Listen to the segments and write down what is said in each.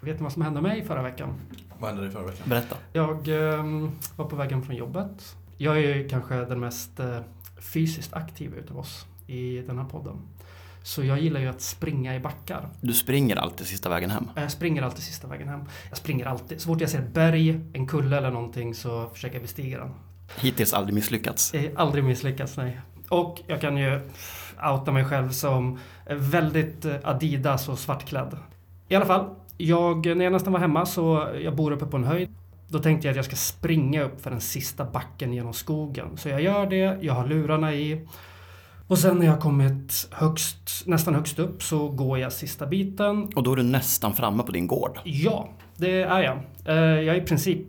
Vet ni vad som hände mig förra veckan? Vad hände dig förra veckan? Berätta. Jag eh, var på väg hem från jobbet. Jag är ju kanske den mest eh, fysiskt aktiva utav oss i den här podden. Så jag gillar ju att springa i backar. Du springer alltid sista vägen hem. Jag springer alltid sista vägen hem. Jag springer alltid. Så fort jag ser ett berg, en kulle eller någonting så försöker jag bestiga den. Hittills aldrig misslyckats. Har aldrig misslyckats, nej. Och jag kan ju outa mig själv som väldigt eh, Adidas och svartklädd. I alla fall, jag, när jag nästan var hemma så jag bor uppe på en höjd. Då tänkte jag att jag ska springa upp för den sista backen genom skogen. Så jag gör det, jag har lurarna i. Och sen när jag kommit högst, nästan högst upp så går jag sista biten. Och då är du nästan framme på din gård. Ja, det är jag. Eh, Jag är i princip,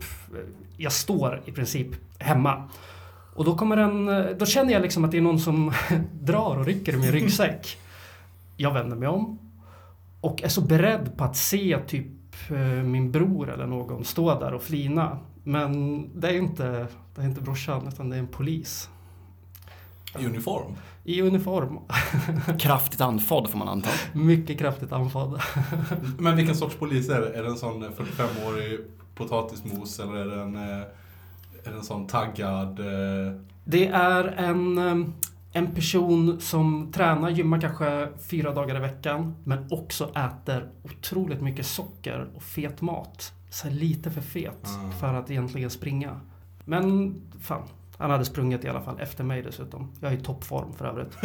jag står i princip hemma. Och då kommer en, då känner jag liksom att det är någon som drar och rycker i min ryggsäck. Jag vänder mig om och är så beredd på att se typ eh, min bror eller någon stå där och flina. Men det är inte, det är inte brorsan utan det är en polis. I uniform? I uniform. Kraftigt andfådd får man anta. Mycket kraftigt andfådd. Men vilken sorts polis är det? Är det en sån 45-årig potatismos eller är det en, eh, är det en sån taggad... eh, Det är en, eh, en person som tränar, gymmar kanske fyra dagar i veckan. Men också äter otroligt mycket socker och fet mat. Så lite för fet Ah. för att egentligen springa. Men fan, han hade sprungit i alla fall efter mig dessutom. Jag är i toppform för övrigt.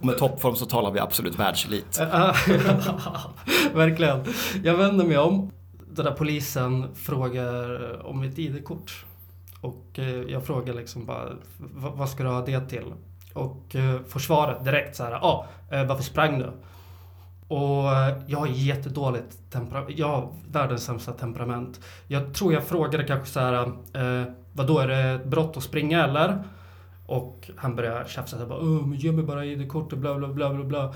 Och med toppform så talar vi absolut världselit. Verkligen. Jag vänder mig om. Den där polisen frågar om mitt ID-kort. Och eh, jag frågar liksom bara, vad ska du ha det till? Och eh, får svaret direkt så här, ja, ah, varför sprang du? Och jag har jättedåligt temperament, jag har världens sämsta temperament. Jag tror jag frågade kanske så här, eh, vadå är det ett brott att springa eller? Och han började tjafsa bara, men ge mig bara ID-kortet, bla bla bla bla bla.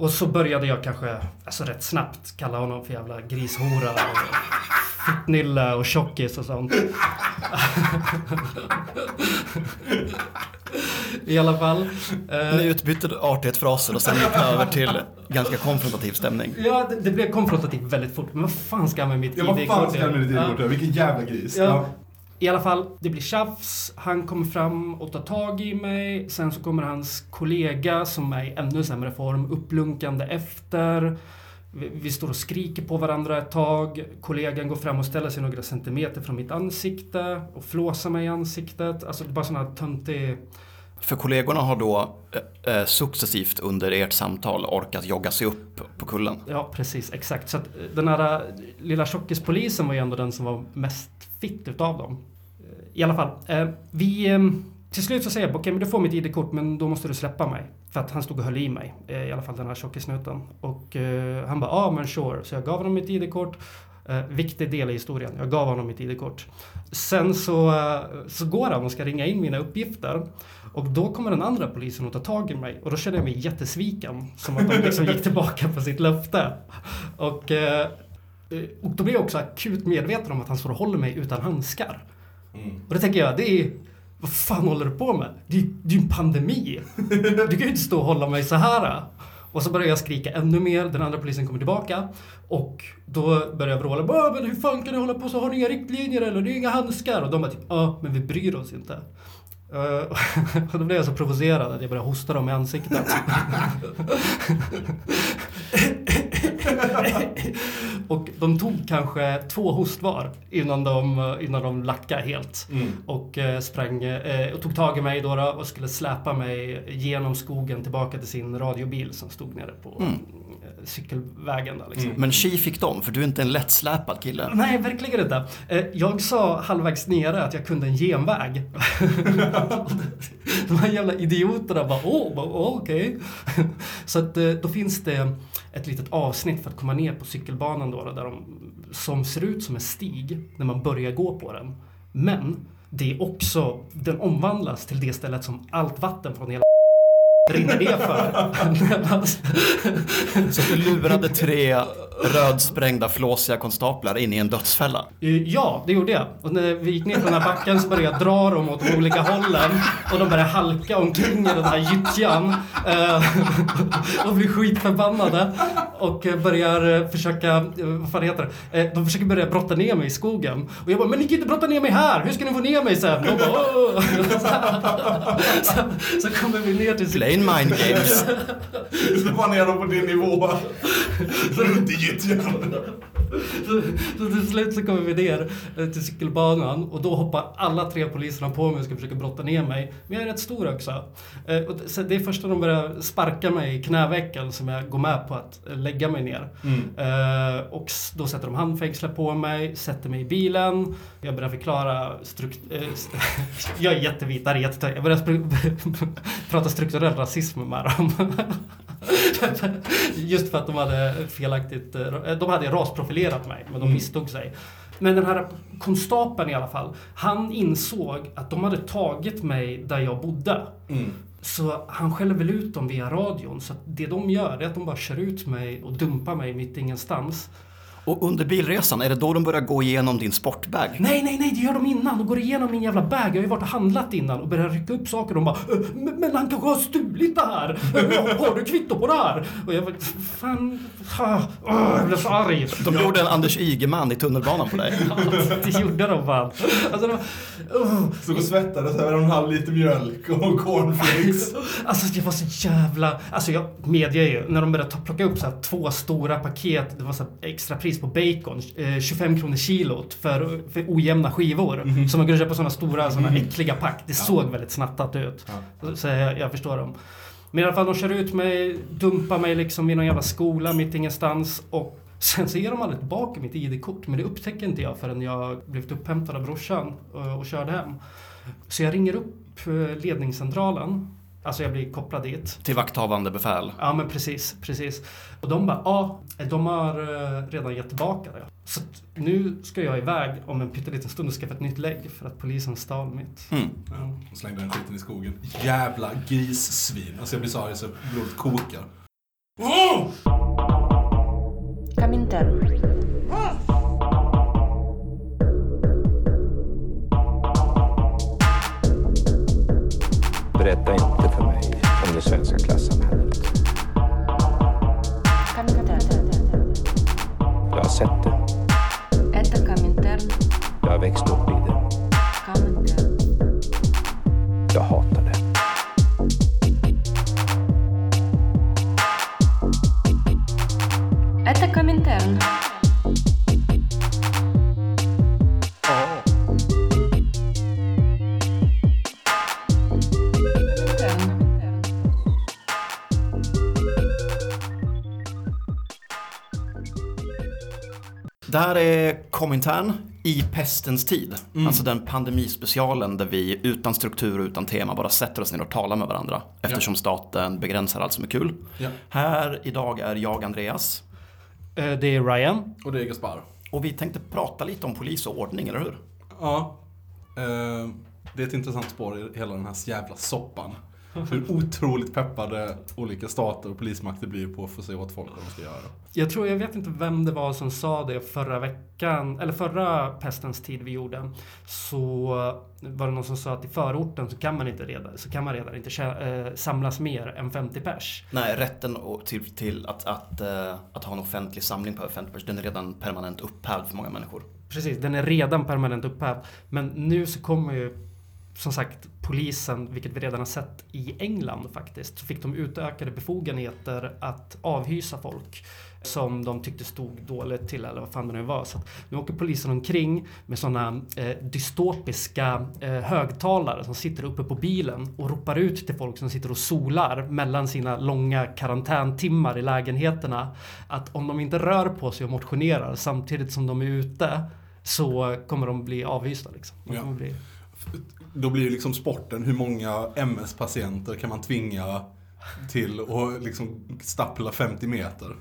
Och så började jag kanske, alltså rätt snabbt, kalla honom för jävla grishora och fittnille och tjockis och sånt. I alla fall. eh, Ni utbytte artighetsfraser och sen gick över till ganska konfrontativ stämning. Ja, det, det blev konfrontativt väldigt fort. Men vad fan ska jag med mitt Ja, vad ID-kort fan ska jag med ditt Ja. ID-kort göra? Vilken jävla gris. Ja. I alla fall, det blir tjafs. Han kommer fram och tar tag i mig. Sen så kommer hans kollega som är i ännu sämre form upplunkande efter. Vi, står och skriker på varandra ett tag. Kollegan går fram och ställer sig några centimeter från mitt ansikte och flåsar mig i ansiktet. Alltså det är bara sån här töntig... För kollegorna har då eh, eh, successivt under ert samtal orkat jogga sig upp på kullen. Ja, precis. Exakt. Så att eh, den här eh, lilla tjockispolisen var ju ändå den som var mest Fitt utav dem. Eh, I alla fall. Eh, vi... Ehm, till slut så säger jag, okej men du får mitt ID-kort men då måste du släppa mig. För att han stod och höll i mig. Eh, I alla fall den här tjockisnuten. Och han bara, ja ah, men sure. Så jag gav honom mitt ID-kort. Eh, viktig del i historien. Jag gav honom mitt ID-kort. Sen så, så går han och ska ringa in mina uppgifter. Och då kommer den andra polisen och tar tag i mig. Och då känner jag mig jättesviken. Som att de liksom gick tillbaka på sitt löfte. Och, eh, och då blir jag också akut medveten om att han står och håller mig utan handskar. Mm. Och då tänker jag, det är... Vad fan håller du på med? Det är det är ju en pandemi. Du kan ju inte stå och hålla mig så här. Och så börjar jag skrika ännu mer. Den andra polisen kommer tillbaka. Och då börjar jag vråla. "Åh, Men hur fan kan ni hålla på så? Har ni inga riktlinjer eller? Det är inga handskar. Och de bara typ, ja, men vi bryr oss inte. Eh, och då blev jag så provocerad att jag började hosta dem i ansiktet. de tog kanske två host var innan de, innan de lackade helt. Mm. Och eh, sprang eh, och tog tag i mig då och skulle släpa mig genom skogen tillbaka till sin radiobil som stod nere på Mm. Cykelvägen där liksom. Mm. Men tji fick de, för du är inte en lättsläpad kille. Nej, verkligen inte. Eh, Jag sa halvvägs nere att jag kunde en genväg. De här jävla idioterna bara åh, åh, okej. Så att eh, då finns det ett litet avsnitt för att komma ner på cykelbanan då, där de, som ser ut som en stig när man börjar gå på den. Men det är också, den omvandlas till det stället som allt vatten från hela rinner ner för. Så du lurade tre rödsprängda flåsiga konstaplar in i en dödsfälla? Eh, Ja, det gjorde jag. Och när vi gick ner på den här backen så började jag dra dem åt de olika hållen. Och de började halka omkring i den här gyttjan. eh, Och blir skitförbannade. Och eh, börjar försöka, vad fan heter det? De försöker börja brotta ner mig i skogen. Och jag bara, men ni kan inte brotta ner mig här! Hur ska ni få ner mig sen? De bara, "Åh!" så, så kommer vi ner till Plain mind games. Du ska bara ner dem på din nivå. Runt i gyttjan. Så, så till slut så kommer vi ner eh, till cykelbanan och då hoppar alla tre poliserna på mig och ska försöka brotta ner mig. Men jag är rätt stor också. Eh, Och det- så det är först när de börjar sparka mig i knävecken som jag går med på att eh, lägga mig ner. Eh, Och då sätter de handfängslar på mig, sätter mig i bilen. Jag börjar förklara strukt... st- jag är jättevit, det här är jättetöntigt. Jag börjar spr- prata strukturell rasism med dem. Just för att de hade felaktigt, eh, de hade rasprofilerat mig, men de Mm. misstog sig. Men den här konstapeln i alla fall, han insåg att de hade tagit mig där jag bodde. Mm. Så han skäller väl ut dem via radion. Så det de gör är att de bara kör ut mig och dumpar mig mitt ingenstans. Och under bilresan, är det då de börjar gå igenom din sportbag? Nej, nej, nej, det gör de innan. De går igenom min jävla bag. Jag har ju varit och handlat innan och börjar rycka upp saker. De bara "Eh, men, han kanske har stulit det här. Har du kvitto på det här? Och jag bara, fan, jag blev så arg. De gjorde en Anders Ygeman i tunnelbanan på dig. Ja, det gjorde de fan. Alltså, de, uh, Så och svettades över en halv liter mjölk och cornflakes. Alltså det var så jävla... Alltså jag medger ju, när de började ta, plocka upp så här två stora paket, det var så här extra pris på bacon, eh, 25 kronor kilot för, för ojämna skivor. Så man kunde köpa sådana stora, sådana äckliga pack. Det såg väldigt snattat ut. Ja. Så jag, jag förstår dem. Men i alla fall, de kör ut mig, dumpar mig liksom vid någon jävla skola mitt ingenstans och Sen så ger de aldrig tillbaka mitt ID-kort, men det upptäcker inte jag förrän jag blivit upphämtad av brorsan och, och körde hem. Så jag ringer upp eh, ledningscentralen. Alltså jag blir kopplad dit. Till vakthavande befäl? Ja men precis, precis. Och de bara, ja, de har eh, redan gett tillbaka det. Så nu ska jag iväg om en pytteliten stund och skaffa ett nytt lägg för att polisen stal mitt. Mm. Ja, och slängde den skiten i skogen. Jävla grissvin. Alltså jag blir så arg så blodet kokar. Oh! Kaminter. Berätta det svenska klassamhället. Jag har sett det. Jag har växt upp Det här är Komintern i pestens tid. Alltså den pandemispecialen där vi utan struktur och utan tema bara sätter oss ner och talar med varandra. Eftersom staten begränsar allt som är kul. Ja. Här idag är jag Andreas. Eh, Det är Ryan. Och det är Gaspar. Och vi tänkte prata lite om polis och ordning, eller hur? Ja. Eh, det är ett intressant spår i hela den här jävla soppan. Hur otroligt peppade olika stater och polismakter blir på att få se åt folk vad de ska göra. Jag tror, jag vet inte vem det var som sa det förra veckan, eller förra pestens tid vi gjorde. Så var det någon som sa att i förorten så kan man inte redan, så kan man redan inte kä- eh, samlas mer än 50 pers. Nej, rätten till, till att, att, eh, att ha en offentlig samling på över 50 personer, den är redan permanent upphävd för många människor. Precis, den är redan permanent upphävd. Men nu så kommer ju som sagt polisen, vilket vi redan har sett i England faktiskt, så fick de utökade befogenheter att avhysa folk som de tyckte stod dåligt till eller vad fan det nu var. Så nu åker polisen omkring med sådana eh, dystopiska eh, högtalare som sitter uppe på bilen och ropar ut till folk som sitter och solar mellan sina långa karantäntimmar i lägenheterna att om de inte rör på sig och motionerar samtidigt som de är ute så kommer de bli avhysta. Liksom. De Ja. bli... Då blir ju liksom sporten, hur många MS-patienter kan man tvinga till att liksom stappla 50 meter?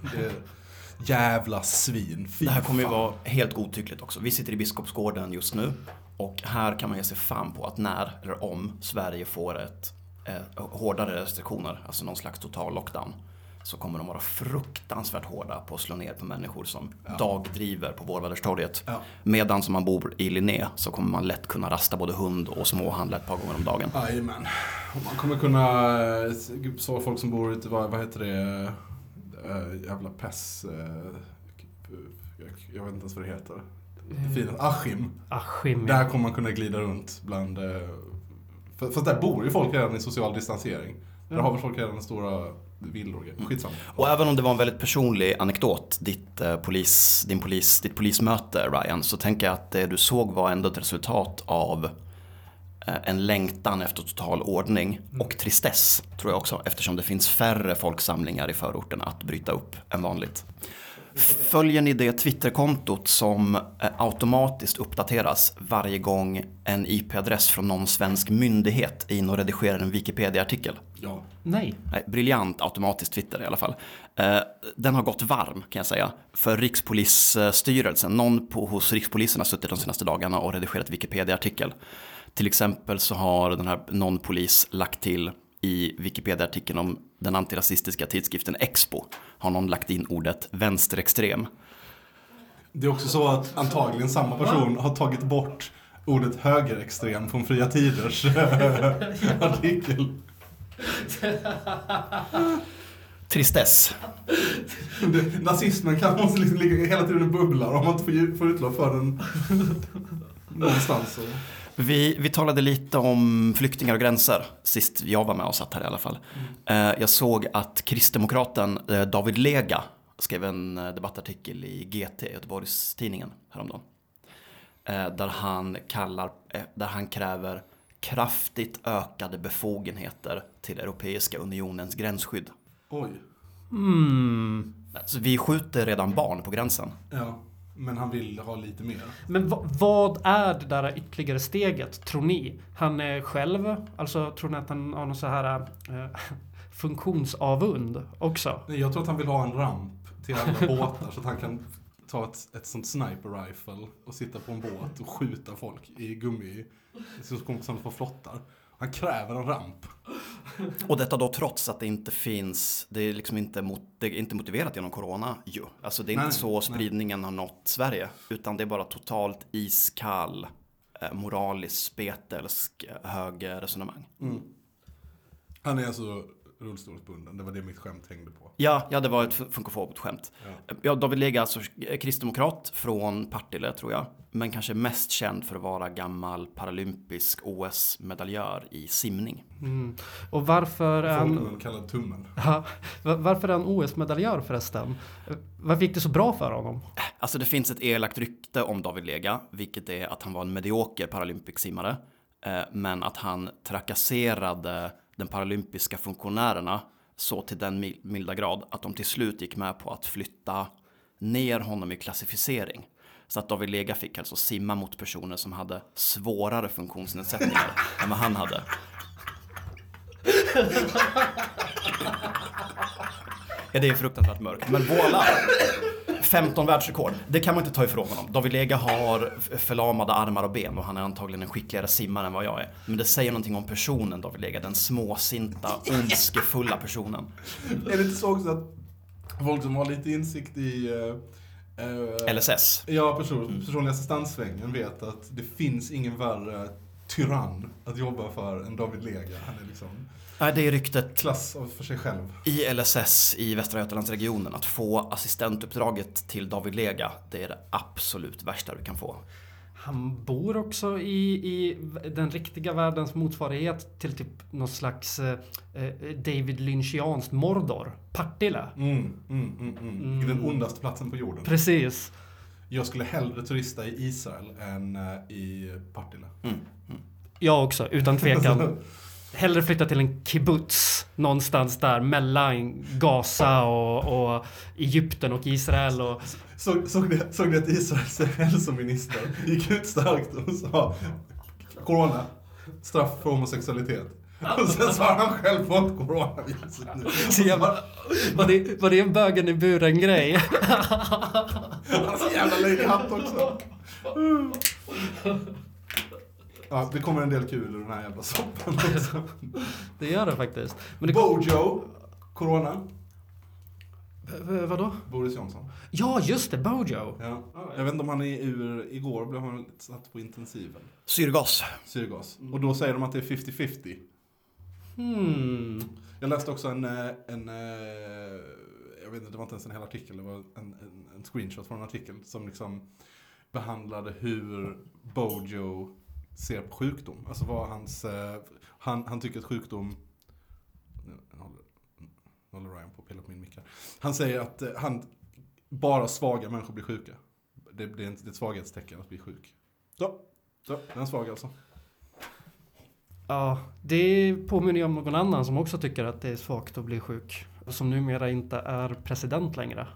Jävla svin. Fy Det här kommer ju vara helt godtyckligt också. Vi sitter i Biskopsgården just nu och här kan man ge sig fan på att när eller om Sverige får ett eh, hårdare restriktioner, alltså någon slags total lockdown, så kommer de vara fruktansvärt hårda på att slå ner på människor som dagdriver på Vårväderstorget. Ja. Medan som man bor i Linné så kommer man lätt kunna rasta både hund och småhandla ett par gånger om dagen. Jajamän. Man kommer kunna, eh, så folk som bor ute, vad, vad heter det, äh, jävla pess, äh, jag, vet inte ens vad det heter. Det fina, Askim. Askim. Där kommer man kunna glida runt bland, för, för där bor ju folk redan i social distansering. Där har väl folk redan stora villor. Skitsamma. Och även om det var en väldigt personlig anekdot, ditt, eh, polis, din polis, ditt polismöte Ryan, så tänker jag att det du såg var ändå ett resultat av eh, en längtan efter total ordning och tristess, tror jag också, eftersom det finns färre folksamlingar i förorten att bryta upp än vanligt. Följer ni det Twitterkontot som eh, automatiskt uppdateras varje gång en IP-adress från någon svensk myndighet är inne och redigerar en Wikipedia-artikel? Ja. Nej. Nej, briljant automatisk Twitter i alla fall. Eh, den har gått varm kan jag säga. För Rikspolisstyrelsen, någon på, hos Rikspolisen har suttit de senaste dagarna och redigerat Wikipedia-artikel. Till exempel så har den här någon polis lagt till i Wikipedia-artikeln om den antirasistiska tidskriften Expo har någon lagt in ordet vänsterextrem. Det är också så att antagligen samma person har tagit bort ordet högerextrem från Fria Tiders artikel. Tristess. Det- Nazismen kan måste liksom ligga hela tiden och bubblar om man inte får, får utlopp för den någonstans. Så. Vi, vi talade lite om flyktingar och gränser sist jag var med och satt här i alla fall. Eh, Jag såg att kristdemokraten eh, David Lega skrev en eh, debattartikel i GT, Göteborgs-Tidningen, häromdagen. Där han, kallar, där han kräver kraftigt ökade befogenheter till Europeiska unionens gränsskydd. Oj. Mm. Så vi skjuter redan barn på gränsen. Ja. Men han vill ha lite mer. Men va, vad är det där ytterligare steget, tror ni? Han är själv, alltså tror ni att han har någon så här eh, funktionsavund också? Nej, jag tror att han vill ha en ramp till alla båtar så att han kan ta ett, ett sånt sniper rifle och sitta på en båt och skjuta folk i gummi, som, som på flottar. Han kräver en ramp. Och detta då trots att det inte finns, det är liksom inte, mot, det är inte motiverat genom corona ju. Alltså det är Nej, inte så nej. spridningen har nått Sverige. Utan det är bara totalt iskall, eh, moraliskt spetälsk eh, högerresonemang. Han är alltså rullstolsbunden, det var det mitt skämt hängde på. Ja, ja, det var ett fun- funkofobt skämt. Ja. Ja, David Lega, alltså kristdemokrat från Partille tror jag. Men kanske mest känd för att vara gammal paralympisk OS-medaljör i simning. Mm. Och varför Folkmun kallad tummen. ja, va- varför är han OS-medaljör förresten? Varför gick det så bra för honom? Alltså det finns ett elakt rykte om David Lega, vilket är att han var en medioker paralympic-simmare. Eh, men att han trakasserade den paralympiska funktionärerna så till den mil- milda grad att de till slut gick med på att flytta ner honom i klassificering. Så att David Lega fick alltså simma mot personer som hade svårare funktionsnedsättningar än vad han hade. Ja, det är fruktansvärt mörkt. Men voilà! 15 världsrekord. Det kan man inte ta ifrån honom. David Lega har förlamade armar och ben och han är antagligen en skickligare simmare än vad jag är. Men det säger någonting om personen David Lega, den småsinta, ondskefulla personen. Är det inte så också att folk som har lite insikt i eh, eh, LSS. Ja, person, personliga assistanssvängen vet att det finns ingen värre tyrann att jobba för än David Lega. Han är liksom Nej, det är ryktet klass av- för sig själv. i LSS i Västra Götalandsregionen att få assistentuppdraget till David Lega, det är det absolut värsta du kan få. Han bor också i, i den riktiga världens motsvarighet till typ någon slags eh, eh, David Lynchianskt Mordor. Partille. Mm, mm, mm, mm. I den ondaste platsen på jorden. Precis. Jag skulle hellre turista i Israel än eh, i Partille. Jag också, utan tvekan. Hellre flytta till en kibbutz någonstans där mellan Gaza och, och Egypten och Israel. Och, Såg, såg, ni, såg ni att Israels hälsominister gick ut starkt och sa Corona, straff för homosexualitet. Och sen så har han själv fått coronaviruset så jävla, var, det, var det en bögen i buren grej? Han har så jävla löjlig hatt också. Ja, det kommer en del kul ur den här jävla soppan också. Det gör det faktiskt. Men det, Bojo, Corona. V- vadå? Boris Johnson. Ja, just det, Bojo. Ja. Jag vet inte om han är ur, igår blev han satt på intensiven. Syrgas. Syrgas. Och då säger de att det är 50-50. Hmm. Jag läste också en, eh, en eh, jag vet inte, det var inte ens en hel artikel, det var en, en, en screenshot från en artikel som liksom behandlade hur Bojo ser på sjukdom. Alltså vad hans, eh, han, han tycker att sjukdom, nu håller, Ryan på att pilla på min mick här. Han säger att eh, han, bara svaga människor blir sjuka. Det, det, är, inte, det är ett svaghetstecken att bli sjuk. Så, så den är svag alltså. Ja, det påminner ju om någon annan som också tycker att det är svagt att bli sjuk. Som numera inte är president längre.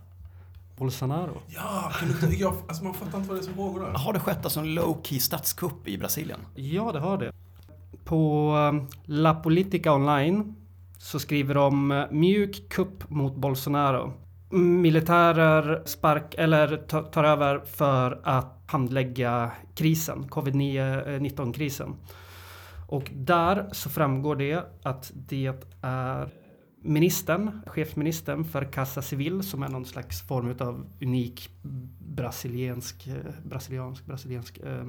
Bolsonaro. Ja, kan du inte, jag, alltså man fattar inte vad det är som pågår där. Har det skett alltså en low-key statskupp i Brasilien? Ja, det har det. På um, La Politica Online så skriver de uh, mjuk kupp mot Bolsonaro. Militärer spark eller ta- tar över för att handlägga krisen, covid-19 krisen. Och där så framgår det att det är ministern, chefsministern för Casa Civil som är någon slags form av unik brasiliansk, eh, brasiliansk, brasiliansk eh,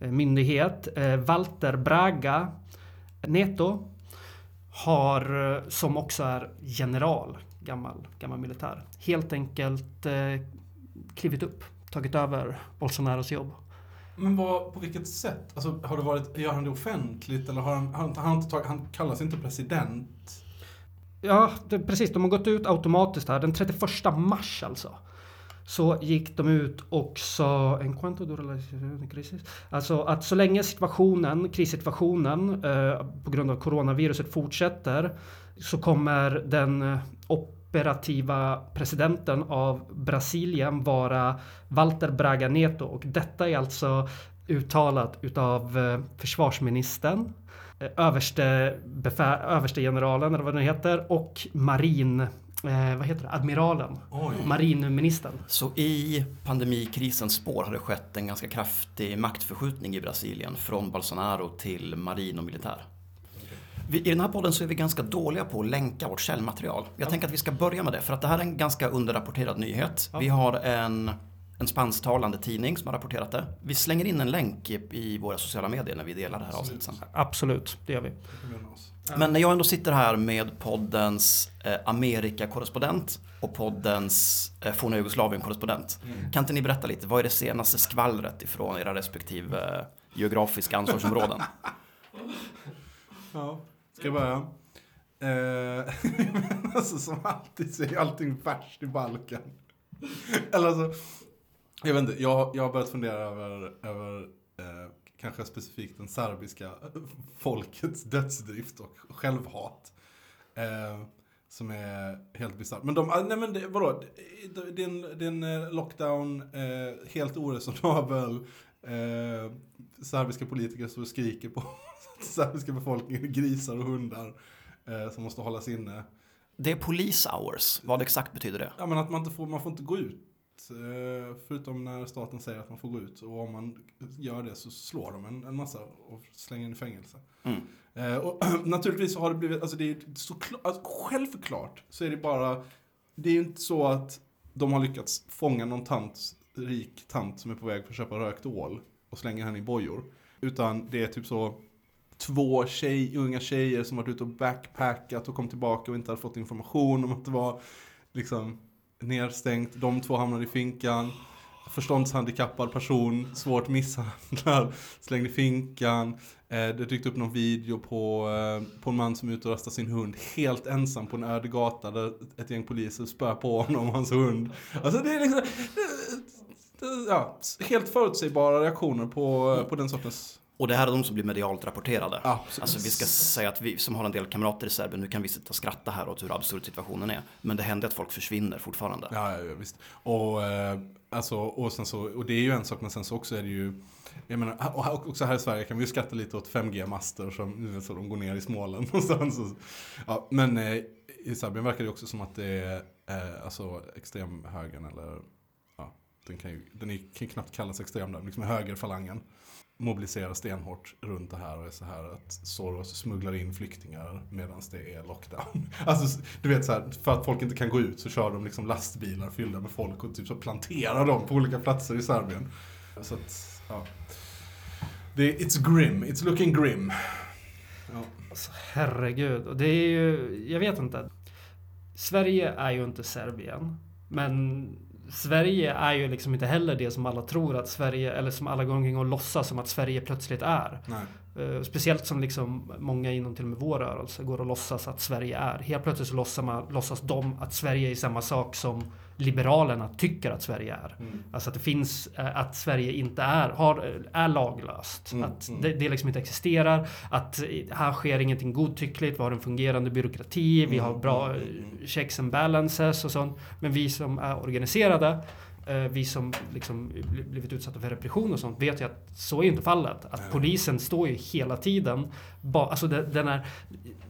eh, myndighet. Eh, Walter Braga Neto har, eh, som också är general, gammal, gammal militär, helt enkelt eh, klivit upp, tagit över Bolsonaros jobb. Men vad, på vilket sätt? Alltså, har det varit, gör han det offentligt eller har han, har han, har han, inte tagit, han kallas inte president? Ja, det, precis. De har gått ut automatiskt här. Den 31 mars alltså. Så gick de ut och sa... En quanto crisis? Alltså att så länge situationen, krissituationen eh, på grund av coronaviruset fortsätter så kommer den eh, operativa presidenten av Brasilien vara Walter Braga Neto och detta är alltså uttalat utav eh, försvarsministern överste, befä, överste generalen eller vad det heter och marin, eh, vad heter det, admiralen, Oj. marinministern. Så i pandemikrisens spår har det skett en ganska kraftig maktförskjutning i Brasilien från Bolsonaro till marin och militär. Vi, I den här podden så är vi ganska dåliga på att länka vårt källmaterial. Jag tänker att vi ska börja med det för att det här är en ganska underrapporterad nyhet. Vi har en, en spansktalande tidning som har rapporterat det. Vi slänger in en länk i, våra sociala medier när vi delar det här avsnittet sen. Absolut, det gör vi. Men när jag ändå sitter här med poddens eh, Amerika-korrespondent och poddens eh, forna Jugoslavien-korrespondent. Kan inte ni berätta lite, vad är det senaste skvallret ifrån era respektive eh, geografiska ansvarsområden? Ja, ska jag börja? Eh, alltså som alltid så är allting värst i Balkan. Eller alltså, jag vet inte, jag, jag har börjat fundera över, över eh, kanske specifikt den serbiska folkets dödsdrift och självhat. Eh, som är helt bisarrt. Men de, ah, nej men det, vadå? Är en eh, lockdown, eh, helt oresonabel. Eh, serbiska politiker står och skriker på serbiska befolkningen, grisar och hundar eh, som måste hållas inne. Det är police hours, vad exakt betyder det? Ja men att man inte får, man får inte gå ut. Eh, förutom när staten säger att man får gå ut. Och om man gör det så slår de en, en massa och slänger in i fängelse. Mm. Eh, och naturligtvis så har det blivit, alltså det är så klart, alltså självklart så är det bara, det är ju inte så att de har lyckats fånga någon tant, rik tant som är på väg för att köpa rökt ål och slänga henne i bojor. Utan det är typ så två tjej, unga tjejer som varit ute och backpackat och kom tillbaka och inte hade fått information om att det var liksom nedstängt. De två hamnade i finkan. Förståndshandikappad person, svårt misshandlad, slängd i finkan. Eh, det dykt upp någon video på, eh, på en man som är ute och rastar sin hund helt ensam på en öde gata där ett gäng poliser spör på honom och hans hund. Alltså det är liksom... Det, det, ja, helt förutsägbara reaktioner på, på den sortens... Och det här är de som blir medialt rapporterade. Absolut. Alltså vi ska säga att vi som har en del kamrater i Serbien, nu kan vi sitta och skratta här åt hur absurd situationen är. Men det händer att folk försvinner fortfarande. Ja, ja, ja visst. Och, eh, alltså, och, så, och det är ju en sak, men sen så också är det ju... Jag menar, och också här i Sverige kan vi ju skratta lite åt 5G-master som så de går ner i Småland någonstans. Ja, men eh, i Serbien verkar det också som att det är eh, alltså, extremhögern eller... Ja, den kan ju den är, kan knappt kallas extrem där, liksom högerfalangen mobiliserar stenhårt runt det här och är så här att Soros smugglar in flyktingar medan det är lockdown. Alltså, du vet så här, för att folk inte kan gå ut så kör de liksom lastbilar fyllda med folk och typ så planterar dem på olika platser i Serbien. Så att, ja. Det, it's grim, it's looking grim. Ja. Alltså, herregud. Och det är ju, jag vet inte. Sverige är ju inte Serbien. Men Sverige är ju liksom inte heller det som alla tror att Sverige, eller som alla går omkring och låtsas som att Sverige plötsligt är. Nej. Eh, speciellt som liksom många inom till och med vår rörelse går och låtsas att Sverige är. Helt plötsligt så låtsas, man, låtsas de att Sverige är samma sak som Liberalerna tycker att Sverige är. Mm. Alltså att det finns, eh, att Sverige inte är, har, är laglöst. Mm, att mm. det, det liksom inte existerar. Att eh, här sker ingenting godtyckligt. Vi har en fungerande byråkrati. Vi Mm, har bra mm, eh, mm. checks and balances och sånt. Men vi som är organiserade eh, vi som liksom bli- blivit utsatta för repression och sånt vet ju att så är inte fallet. Att polisen står ju hela tiden, ba, alltså den, den, är,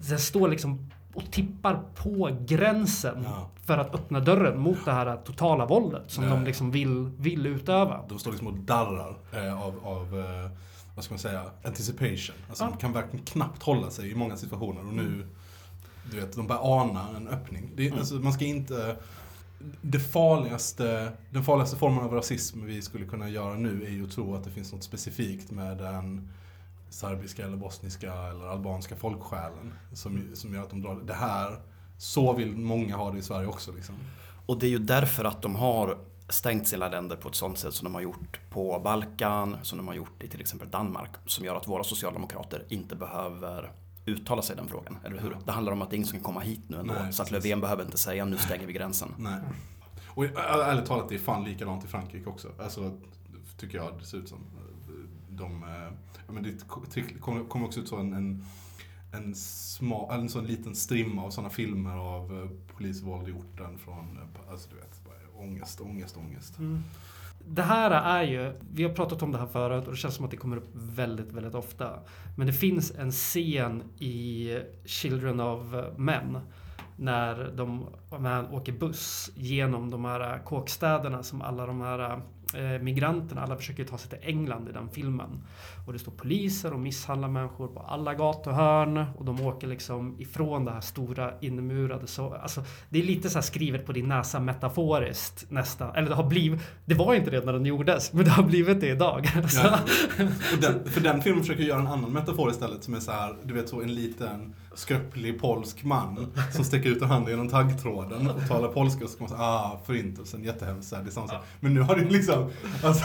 den står liksom och tippar på gränsen Ja. för att öppna dörren mot det här totala våldet som Ja, de liksom vill, vill utöva. De står liksom och darrar eh, av, av eh, vad ska man säga, anticipation. Alltså Ja. de kan verkligen knappt hålla sig i många situationer och nu, du vet, de börjar ana en öppning. Det, Mm. alltså, man ska inte... Det farligaste, den farligaste formen av rasism vi skulle kunna göra nu är ju att tro att det finns något specifikt med den serbiska eller bosniska eller albanska folksjälen som, som gör att de drar det här. Så vill många ha det i Sverige också liksom. Och det är ju därför att de har stängt sina länder på ett sånt sätt som de har gjort på Balkan, som de har gjort i till exempel Danmark, som gör att våra socialdemokrater inte behöver uttala sig i den frågan, eller hur? Det handlar om att det är ingen som kan komma hit nu ändå, Nej, så att. Löfven behöver inte säga nu stänger vi gränsen. Nej. Och ärligt talat, det är fan likadant i Frankrike också. Alltså, tycker jag det ser ut som. De, eh, men det kommer också ut så en, en, en, sma, en sån liten strimma av sådana filmer av eh, polisvåld i orten från, eh, alltså du vet, bara ångest, ångest, ångest. Mm. Det här är ju, vi har pratat om det här förut och det känns som att det kommer upp väldigt, väldigt ofta. Men det finns en scen i Children of Men när de när åker buss genom de här kåkstäderna som alla de här eh, migranterna, alla försöker ta sig till England i den filmen. Och det står poliser och misshandlar människor på alla gatuhörn och de åker liksom ifrån det här stora inmurade så, alltså det är lite så här skrivet på din näsa metaforiskt nästan. Eller det har blivit, det var inte det när den gjordes, men det har blivit det idag. Ja. Den, för den filmen försöker göra en annan metafor istället som är så här, du vet så en liten skröplig polsk man som sticker ut en hand genom taggtråden och talar polska och så kan man säga ah, förintelsen, jättehemskt. Det är samma. Men nu har det liksom, alltså,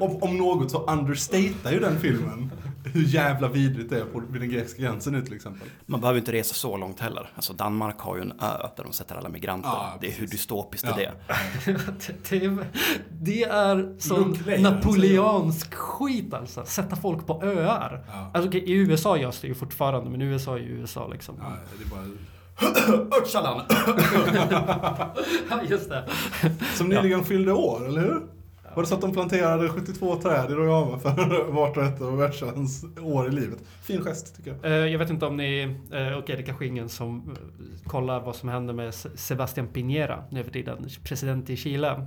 om, om något så understatar ju den filmen hur jävla vidrigt det är på, vid den grekiska gränsen nu till exempel. Man behöver inte resa så långt heller. Alltså Danmark har ju en ö där de sätter alla migranter. Ja, det är hur dystopiskt Ja. är det? det, är som Look napoleansk skit alltså. Sätta folk på öar. Ja. Alltså, okej, I USA görs det ju fortfarande, men USA är ju USA liksom. Ja, det är bara... Ja, just det. Som nyligen fyllde år, eller hur? Var det så att de planterade 72 träd i Rojava för vart och ett av världsans år i livet? Fin gest, tycker jag. Eh, Jag vet inte om ni... eh, Okej, det kanske ingen som eh, kollar vad som händer med Se- Sebastian Piñera nu för tiden. President i Chile.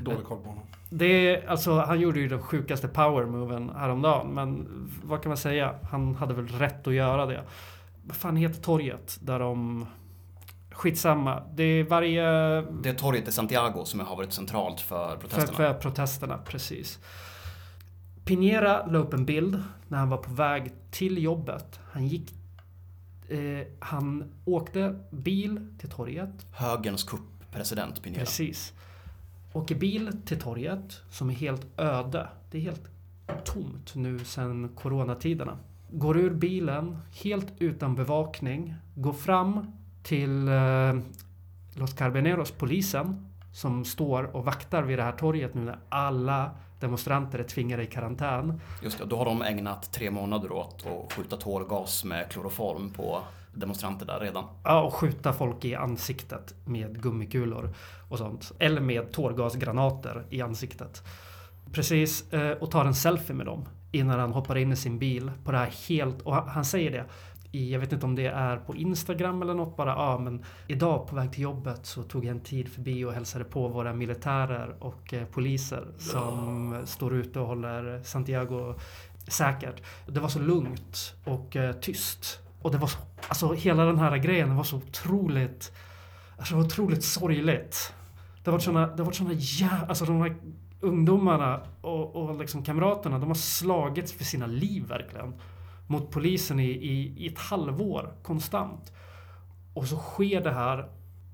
Dålig koll på honom. Det är, alltså, han gjorde ju den sjukaste power-moven häromdagen. Men vad kan man säga? Han hade väl rätt att göra det. Vad fan heter torget där de... Skitsamma. Det är varje... Det är torget i Santiago som har varit centralt för För, protesterna. för protesterna, precis. Pinera la upp en bild när han var på väg till jobbet. Han gick... Eh, han åkte bil till torget. Högerns kupppresident Pinera. Precis. Åker bil till torget som är helt öde. Det är helt tomt nu sedan coronatiderna. Går ur bilen helt utan bevakning. Går fram till eh, Los Carbineros, polisen, som står och vaktar vid det här torget nu när alla demonstranter är tvingade i karantän. Just det, då har de ägnat tre månader åt att skjuta tårgas med kloroform på demonstranter där redan. Ja, och skjuta folk i ansiktet med gummikulor och sånt. Eller med tårgasgranater i ansiktet. Precis, eh, och tar en selfie med dem innan han hoppar in i sin bil på det här helt... Och han säger det. I, jag vet inte om det är på Instagram eller något bara. Ja, men idag på väg till jobbet så tog jag en tid förbi och hälsade på våra militärer och eh, poliser som står ute och håller Santiago säkert. Det var så lugnt och eh, tyst. Och det var så, alltså hela den här grejen var så otroligt, alltså det var otroligt sorgligt. Det var såna, det var såna jävla, alltså de här ungdomarna och, och liksom kamraterna, de har slagits för sina liv verkligen. Mot polisen i, i, i ett halvår konstant. Och så sker det här,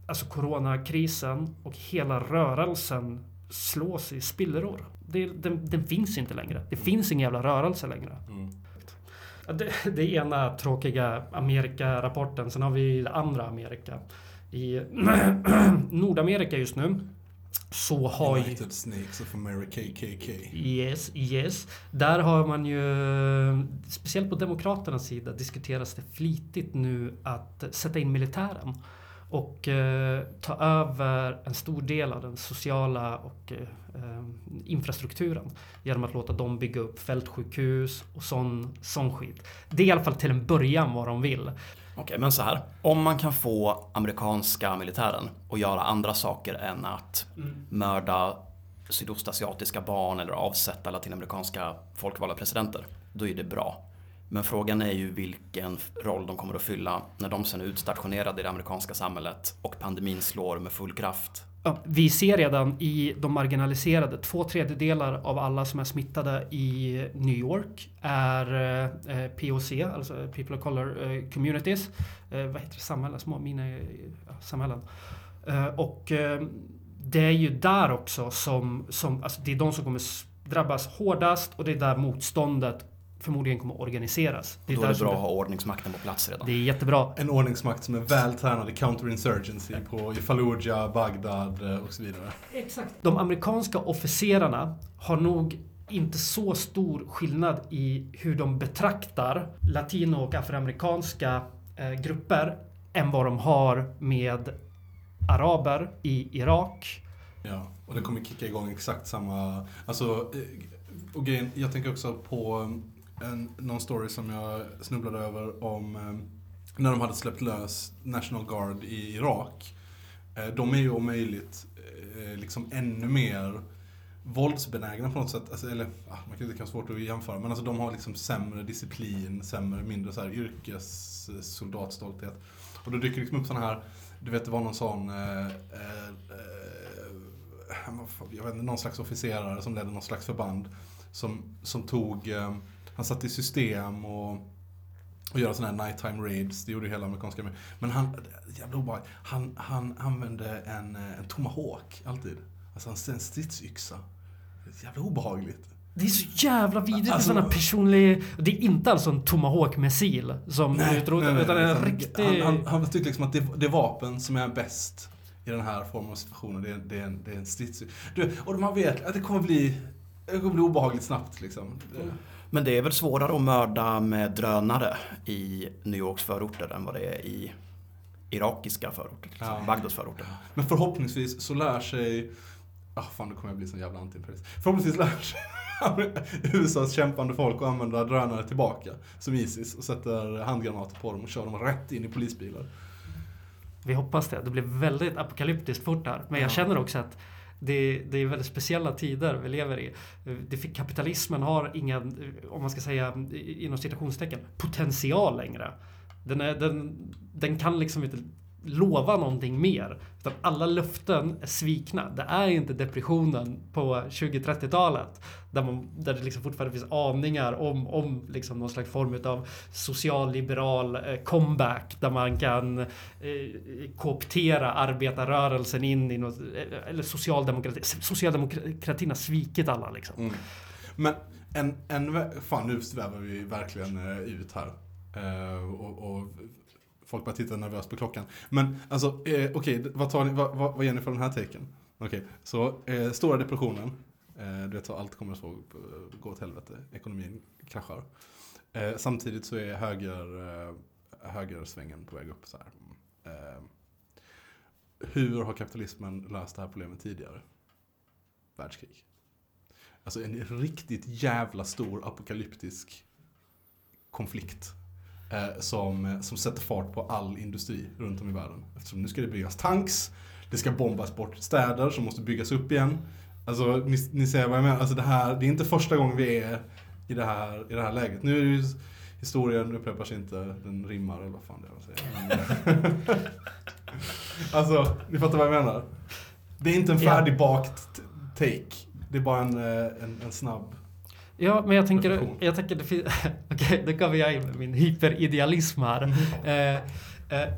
alltså coronakrisen och hela rörelsen slås i spillror. Det, den, den finns inte längre. Det finns ingen jävla rörelse längre. Mm. Det, det ena tråkiga Amerika-rapporten. Sen har vi det andra Amerika. I Nordamerika just nu så har ju... United Snakes of America KKK. Yes, yes. Där har man ju, speciellt på Demokraternas sida, diskuteras det flitigt nu att sätta in militären. Och eh, ta över en stor del av den sociala och eh, eh, infrastrukturen. Genom att låta dem bygga upp fältsjukhus och sån, sån skit. Det är i alla fall till en början vad de vill. Okej, men så här. Om man kan få amerikanska militären att göra andra saker än att mörda sydostasiatiska barn eller avsätta latinamerikanska folkvalda presidenter, då är det bra. Men frågan är ju vilken roll de kommer att fylla när de sen är utstationerade i det amerikanska samhället och pandemin slår med full kraft. Vi ser redan i de marginaliserade, två tredjedelar av alla som är smittade i New York är eh, POC, alltså People of Color eh, Communities. Eh, vad heter det? Samhällen? Små mini-samhällen. Och det är ju där också som, som alltså det är de som kommer drabbas hårdast och det är där motståndet förmodligen kommer att organiseras. Och då är det bra att ha ordningsmakten på plats redan. det är jättebra. En ordningsmakt som är väl tränad i counterinsurgency på i Fallujah, Bagdad eh, och så vidare. Exakt. De amerikanska officerarna har nog inte så stor skillnad i hur de betraktar latino och afroamerikanska eh, grupper än vad de har med araber i Irak. Ja, och det kommer kicka igång exakt samma... Alltså, eh, och grejen, jag tänker också på en, någon story som jag snubblade över om eh, när de hade släppt lös National Guard i Irak. Eh, De är ju om möjligt eh, liksom ännu mer våldsbenägna på något sätt. Alltså, eller, ah, man kan det kan vara svårt att jämföra, men alltså, de har liksom sämre disciplin, sämre, mindre så här, yrkessoldatstolthet. Och då dyker det liksom upp sådana här, du vet det var någon sån, eh, eh, eh jag vet inte, någon slags officerare som ledde någon slags förband. Som, som tog, eh, han satte i system och och göra sådana här nighttime raids, det gjorde ju hela amerikanska armén. Men han, jävla obehagligt, han, han använde en, eh, en tomahawk alltid. Alltså en, stridsyxa. Jävla obehagligt. Det är så jävla vidrigt med Alltså- sådana personlig... Det är inte alltså en Tomahawk-missil som utrotar, utan en utan riktig... Han, han, han tyckte liksom att det, det vapen som är bäst i den här formen av situationer, det är, det är en, det är en stridsyxa. Du, Och man vet att det kommer bli, det kommer bli obehagligt snabbt liksom. Det- Men det är väl svårare att mörda med drönare i New Yorks förorter än vad det är i irakiska förorter. Liksom. Ja. Bagdads förorter. Men förhoppningsvis så lär sig... Ah, fan, nu kommer jag bli sån jävla antiimperialist. Förhoppningsvis lär sig USAs kämpande folk att använda drönare tillbaka, som Isis, och sätter handgranater på dem och kör dem rätt in i polisbilar. Vi hoppas det. Det blir väldigt apokalyptiskt fort här. Men jag Ja. känner också att det, det är väldigt speciella tider vi lever i. Det, kapitalismen har ingen, om man ska säga inom citationstecken, potential längre. Den, är, den, den kan liksom inte lova någonting mer. Utan alla löften är svikna. Det är inte depressionen på 20-30-talet. Där, man, där det liksom fortfarande finns aningar om, om liksom någon slags form av socialliberal eh, comeback. Där man kan eh, kooptera arbetarrörelsen in i något, eh, eller socialdemokrati. Socialdemokratin har svikit alla liksom. Mm. Men en, en... Fan, nu svävar vi verkligen eh, ut här. Uh, och, och folk bara tittar nervöst på klockan. Men alltså, eh, okej, vad, tar ni, vad, vad, vad ger ni för den här taken? Okej, så eh, stora depressionen. Eh, du vet så allt kommer att så, gå åt helvete. Ekonomin kraschar. Eh, samtidigt så är höger, eh, högersvängen på väg upp. Så här. Eh, hur har kapitalismen löst det här problemet tidigare? Världskrig. Alltså en riktigt jävla stor apokalyptisk konflikt. Eh, som, som sätter fart på all industri runt om i världen. Eftersom nu ska det byggas tanks, det ska bombas bort städer som måste byggas upp igen. Alltså ni, ni ser vad jag menar, alltså det här, det är inte första gången vi är i det här, i det här läget. Nu är det ju, historien upprepar sig inte, den rimmar eller vad fan det är de säger. Men, alltså, ni fattar vad jag menar? Det är inte en färdigbakt take. Det är bara en, eh, en, en snabb... Ja, men jag tänker, jag tänker det finns... Okej, då kommer jag in med min hyperidealism här. Eh, eh,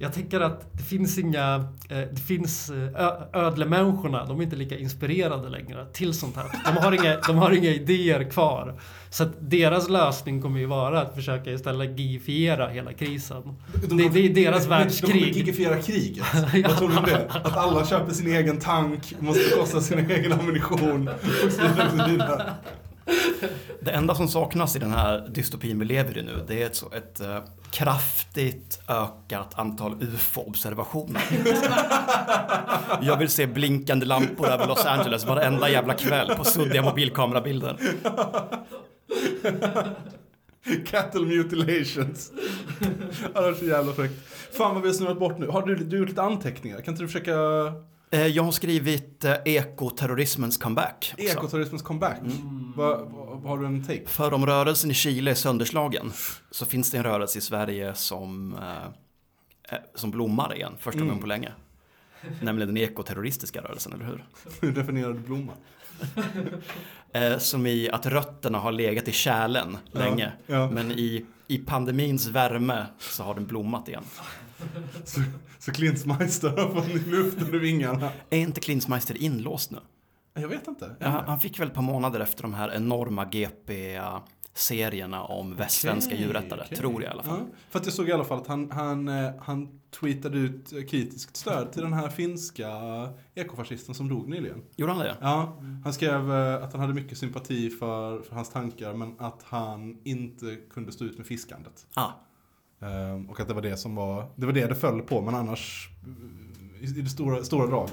jag tänker att det finns inga... Eh, det finns eh, ö- ödlemänniskorna, de är inte lika inspirerade längre till sånt här. De har inga, de har inga idéer kvar. Så att deras lösning kommer ju vara att försöka istället gifiera hela krisen. Det, det är deras De kommer världskrig. gigifiera kriget. Vad tror du om det? Att alla köper sin egen tank, måste bekosta sin egen ammunition och så vidare. Det enda som saknas i den här dystopin vi lever i nu, det är ett, så- ett eh, kraftigt ökat antal UFO-observationer. Jag vill se blinkande lampor över Los Angeles varenda jävla kväll på suddiga mobilkamerabilder. Cattle mutilations. Det var så jävla fräckt. Fan vad vi har snurrat bort nu. Har du, du gjort lite anteckningar? Kan inte du försöka... Eh, Jag har skrivit eh, ekoterrorismens comeback. också. Ekoterrorismens comeback. Vad vad- har du en take? För om rörelsen i Chile är sönderslagen så finns det en rörelse i Sverige som, eh, eh, som blommar igen, första Mm. gången på länge. Nämligen den ekoterroristiska rörelsen, eller hur? Hur definierar du blomma? Eh, som i att rötterna har legat i kärlen Ja, länge. ja. Men i, i pandemins värme så har den blommat igen. Så, så Klintsmeister har ny luft under vingarna. Är inte Klinsmeister inlåst nu? Jag vet inte. Ja, han- fick väl ett par månader efter de här enorma GP-serierna om västsvenska Okej, djurrättare, okej. tror jag i alla fall. Ja, för att jag såg i alla fall att han, han, eh, han tweetade ut kritiskt stöd till den här finska ekofascisten som dog nyligen. Gjorde han det? Ja, han skrev eh, att han hade mycket sympati för, för hans tankar men att han inte kunde stå ut med fiskandet. Ah, Och att det var det som var, det var det det föll på men annars i det stora, stora drag.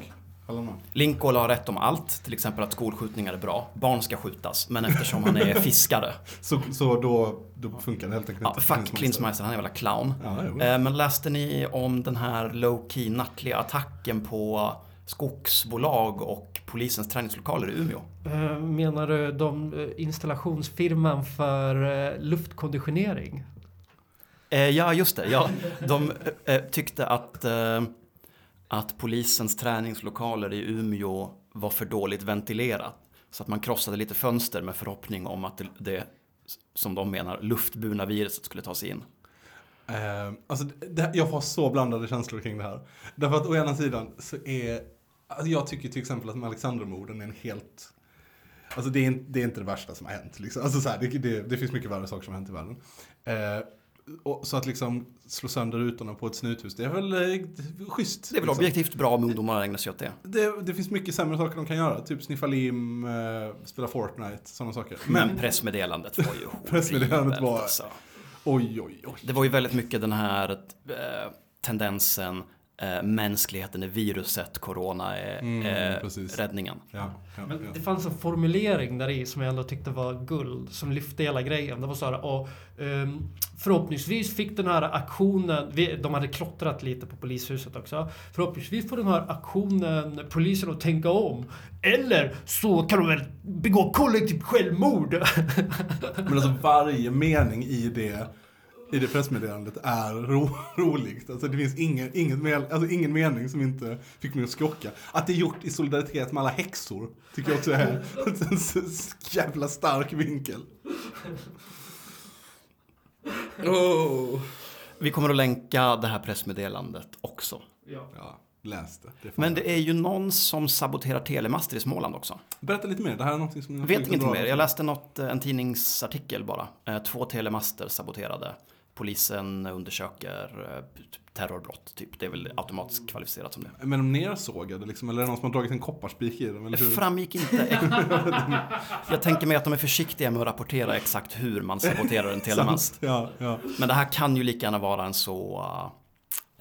Lincoln har rätt om allt, till exempel att skolskjutningar är bra. Barn ska skjutas, men eftersom han är fiskare. Så, så då, då funkar det helt enkelt Ja, inte. fuck Klinsmeister, han är väl clown. Ja, jo. Eh, Men läste ni om den här low-key nattliga attacken på skogsbolag och polisens träningslokaler i Umeå? Eh, Menar du de eh, installationsfirman för eh, luftkonditionering? Eh, ja, just det. Ja, de eh, eh, tyckte att, eh, att polisens träningslokaler i Umeå var för dåligt ventilerat. Så att man krossade lite fönster med förhoppning om att det, det som de menar, luftburna viruset skulle ta sig in. Eh, alltså, det, jag har så blandade känslor kring det här. Därför att å ena sidan så är, alltså jag tycker till exempel att med Alexandermorden är en helt, alltså det är, inte- det är inte det värsta som har hänt. Liksom. Alltså så här, det, det, det finns mycket värre saker som har hänt i världen. Eh, och, så att liksom slå sönder rutorna på ett snuthus, det är väl eh, schysst. Det är väl liksom. objektivt bra om ungdomar ägnar sig åt det. Det, det finns mycket sämre saker de kan göra, typ sniffa lim, eh, spela Fortnite, sådana saker. Men Men, pressmeddelandet var ju Pressmeddelandet horribelt, var- Alltså. oj oj oj. Det var ju väldigt mycket den här eh, tendensen eh, mänskligheten är viruset, corona är Mm, eh, räddningen. Ja, ja, Men ja. det fanns en formulering där i som jag ändå tyckte var guld, som lyfte hela grejen. Det var så här, och, ehm, förhoppningsvis fick den här aktionen, de hade klottrat lite på polishuset också. Förhoppningsvis får den här aktionen polisen att tänka om. Eller så kan de väl begå kollektivt självmord. Men alltså varje mening i det, i det pressmeddelandet är ro, roligt. Alltså det finns ingen, ingen, alltså ingen mening som inte fick mig att skrocka. Att det är gjort i solidaritet med alla häxor tycker jag också är en så jävla stark vinkel. Oh. Vi kommer att länka det här pressmeddelandet också. Ja, läs det. det Men det är ju någon som saboterar telemaster i Småland också. Berätta lite mer, det här är någonting som... Jag vet ingenting mer. Jag läste något, eh, en tidningsartikel bara. Eh, Två telemaster saboterade. Polisen undersöker eh, typ terrorbrott, typ. Det är väl automatiskt kvalificerat som det. Men de nersågade liksom, eller är det någon som har dragit en kopparspik i dem? Eller Det hur? framgick inte. Jag tänker mig att de är försiktiga med att rapportera exakt hur man saboterar en telemast. Ja, ja. Men det här kan ju lika gärna vara en så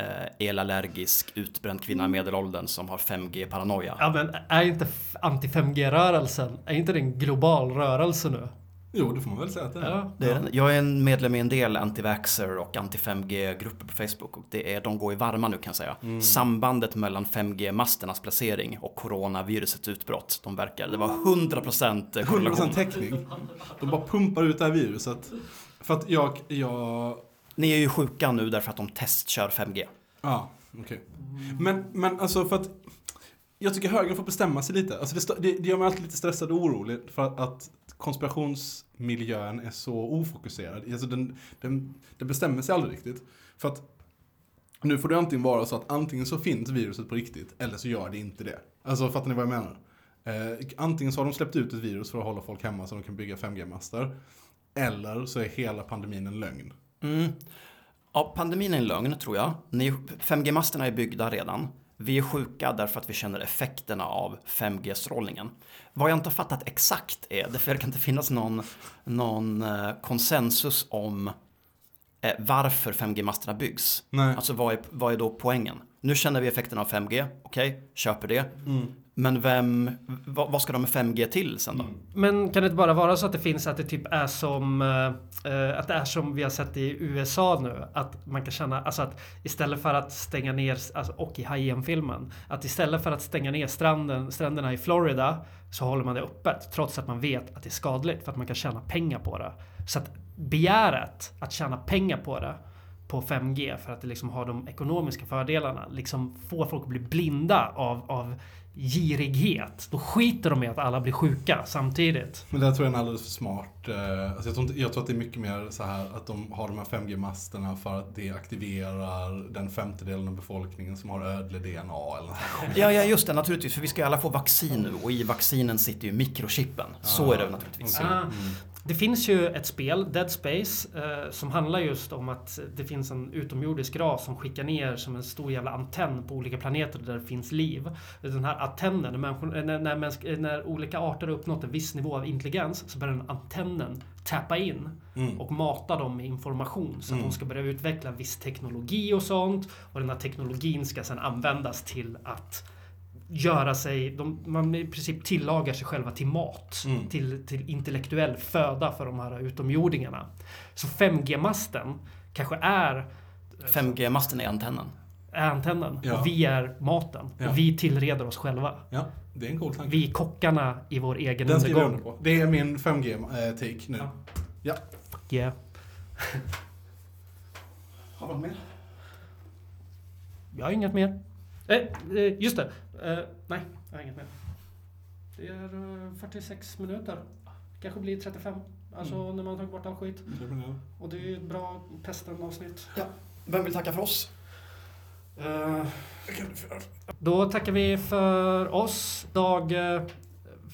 eh, elallergisk, utbränd kvinna i medelåldern som har 5G-paranoia. ja men är inte f- anti-5G-rörelsen, är inte det en global rörelse nu? Jo, det får man väl säga att det är. Ja. Det är en, jag är en medlem i en del anti-vaxxer och anti-5G-grupper på Facebook och det är, de går i varma nu kan jag säga. Mm. Sambandet mellan 5G-masternas placering och coronavirusets utbrott, de verkar, det var 100% 100% korrelation. täckning. De bara pumpar ut det här viruset. För att jag, jag... Ni är ju sjuka nu därför att de testkör 5G. Ja, okej. Men, men alltså för att... Jag tycker högern får bestämma sig lite. Alltså det, det, det gör mig alltid lite stressad och orolig för att, att konspirationsmiljön är så ofokuserad. Alltså den, den, den bestämmer sig aldrig riktigt. För att nu får det antingen vara så att antingen så finns viruset på riktigt eller så gör det inte det. Alltså fattar ni vad jag menar? Eh, antingen så har de släppt ut ett virus för att hålla folk hemma så de kan bygga 5G-master. Eller så är hela pandemin en lögn. Mm. Ja, pandemin är en lögn tror jag. 5G-masterna är byggda redan. Vi är sjuka därför att vi känner effekterna av 5G-strålningen. Vad jag inte har fattat exakt är, det verkar inte finnas någon, någon eh, konsensus om eh, varför 5G-masterna byggs. Nej. Alltså vad är, vad är då poängen? Nu känner vi effekterna av 5G, okej, köper det. Mm. Men vem, vad, vad ska de med 5G till sen då? Men kan det inte bara vara så att det finns att det typ är som eh, att det är som vi har sett i USA nu att man kan känna alltså att istället för att stänga ner alltså, och i High filmen att istället för att stänga ner stranden, stränderna i Florida så håller man det öppet trots att man vet att det är skadligt för att man kan tjäna pengar på det. Så att begäret att tjäna pengar på det på 5G för att det liksom har de ekonomiska fördelarna liksom får folk att bli blinda av, av girighet. Då skiter de i att alla blir sjuka samtidigt. Men det tror jag är en alldeles för smart... Eh, alltså jag, tror inte, jag tror att det är mycket mer så här att de har de här 5G-masterna för att det aktiverar den femtedelen av befolkningen som har ödle-DNA eller. Ja, ja, just det, naturligtvis. För vi ska ju alla få vaccin nu och i vaccinen sitter ju mikrochippen. Så är det naturligtvis. Ah, Det finns ju ett spel, Dead Space, eh, som handlar just om att det finns en utomjordisk ras som skickar ner som en stor jävla antenn på olika planeter där det finns liv. Den här antennen, när, människor, när, när, mänsk- när olika arter har uppnått en viss nivå av intelligens så börjar den antennen tappa in Mm. och mata dem med information så att Mm. de ska börja utveckla viss teknologi och sånt. Och den här teknologin ska sedan användas till att göra sig, de, man i princip tillagar sig själva till mat. Mm. Till, till intellektuell föda för de här utomjordingarna. Så 5G-masten kanske är, 5G-masten är antennen. är antennen Ja. och vi är maten. Ja. Och vi tillreder oss själva. Ja, det är en cool tanke. Vi är kockarna i vår egen Den jag undergång. under på. Det är min 5G-take nu. Ja. Ja. Yeah. Har du mer? Jag har inget mer. Eh, eh, just det. Eh, nej, jag har inget mer. Det är eh, 46 minuter. Kanske blir 35. Alltså Mm. när man har tagit bort all skit. Och det är ett bra pesten-avsnitt. Vem vill tacka för oss? Eh, Då tackar vi för oss. Dag eh,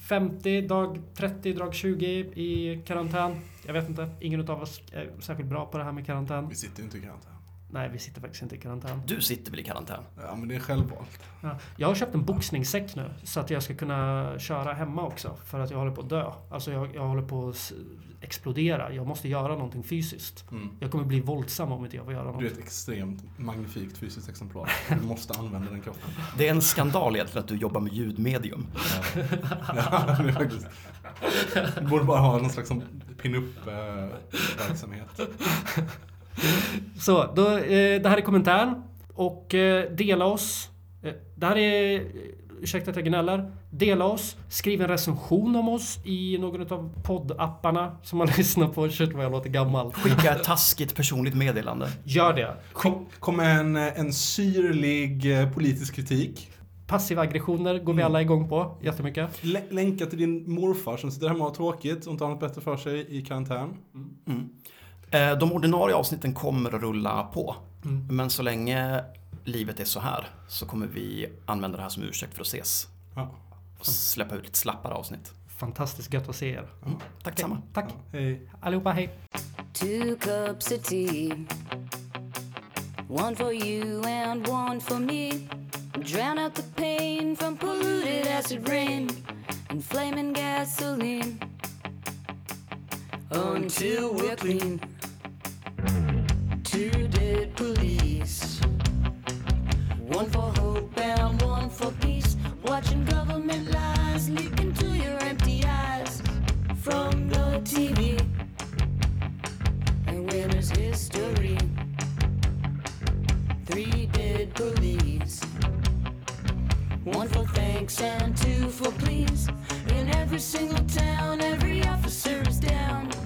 50, dag 30, dag 20 i karantän. Jag vet inte. Ingen av oss är särskilt bra på det här med karantän. Vi sitter ju inte i karantän. Nej, vi sitter faktiskt inte i karantän. Du sitter väl i karantän? Ja, men det är självvalt. Ja. Jag har köpt en boxningssäck nu så att jag ska kunna köra hemma också. För att jag håller på att dö. Alltså jag, jag håller på att explodera. Jag måste göra någonting fysiskt. Mm. Jag kommer bli våldsam om inte jag får göra något. Du är ett extremt magnifikt fysiskt exemplar. Du måste använda den kroppen. Det är en skandal egentligen att du jobbar med ljudmedium. Ja, det är faktiskt. Du borde bara ha någon slags pin-up-verksamhet. Så, då, eh, det här är kommentaren. Och eh, dela oss. Eh, det här är... eh, Ursäkta att jag gnäller. Dela oss. Skriv en recension om oss i någon av poddapparna som man lyssnar på. Shit vad jag låter gammal. Skicka ett taskigt personligt meddelande. Gör det. Kom, kom med en, en syrlig eh, politisk kritik. Passiva aggressioner går vi alla igång på jättemycket. Lä- länka till din morfar som sitter hemma och har tråkigt och inte har något bättre för sig i karantän. Mm. Eh, De ordinarie avsnitten kommer att rulla på. Mm. Men så länge livet är så här så kommer vi använda det här som ursäkt för att ses. Ja. Och släppa ut lite slappare avsnitt. Fantastiskt gött att se er. Mm. Tack detsamma. Tack. Ja, hej. Allihopa, hej. Two cups of tea. One for you and one for me. Drown out the pain from polluted acid rain and flaming gasoline. Until we're clean. two dead police. One for hope and one for peace. Watching government lies leak into your empty eyes from the TV. And winter's history. Three dead police. One for thanks and two for please. In every single town, every officer is down.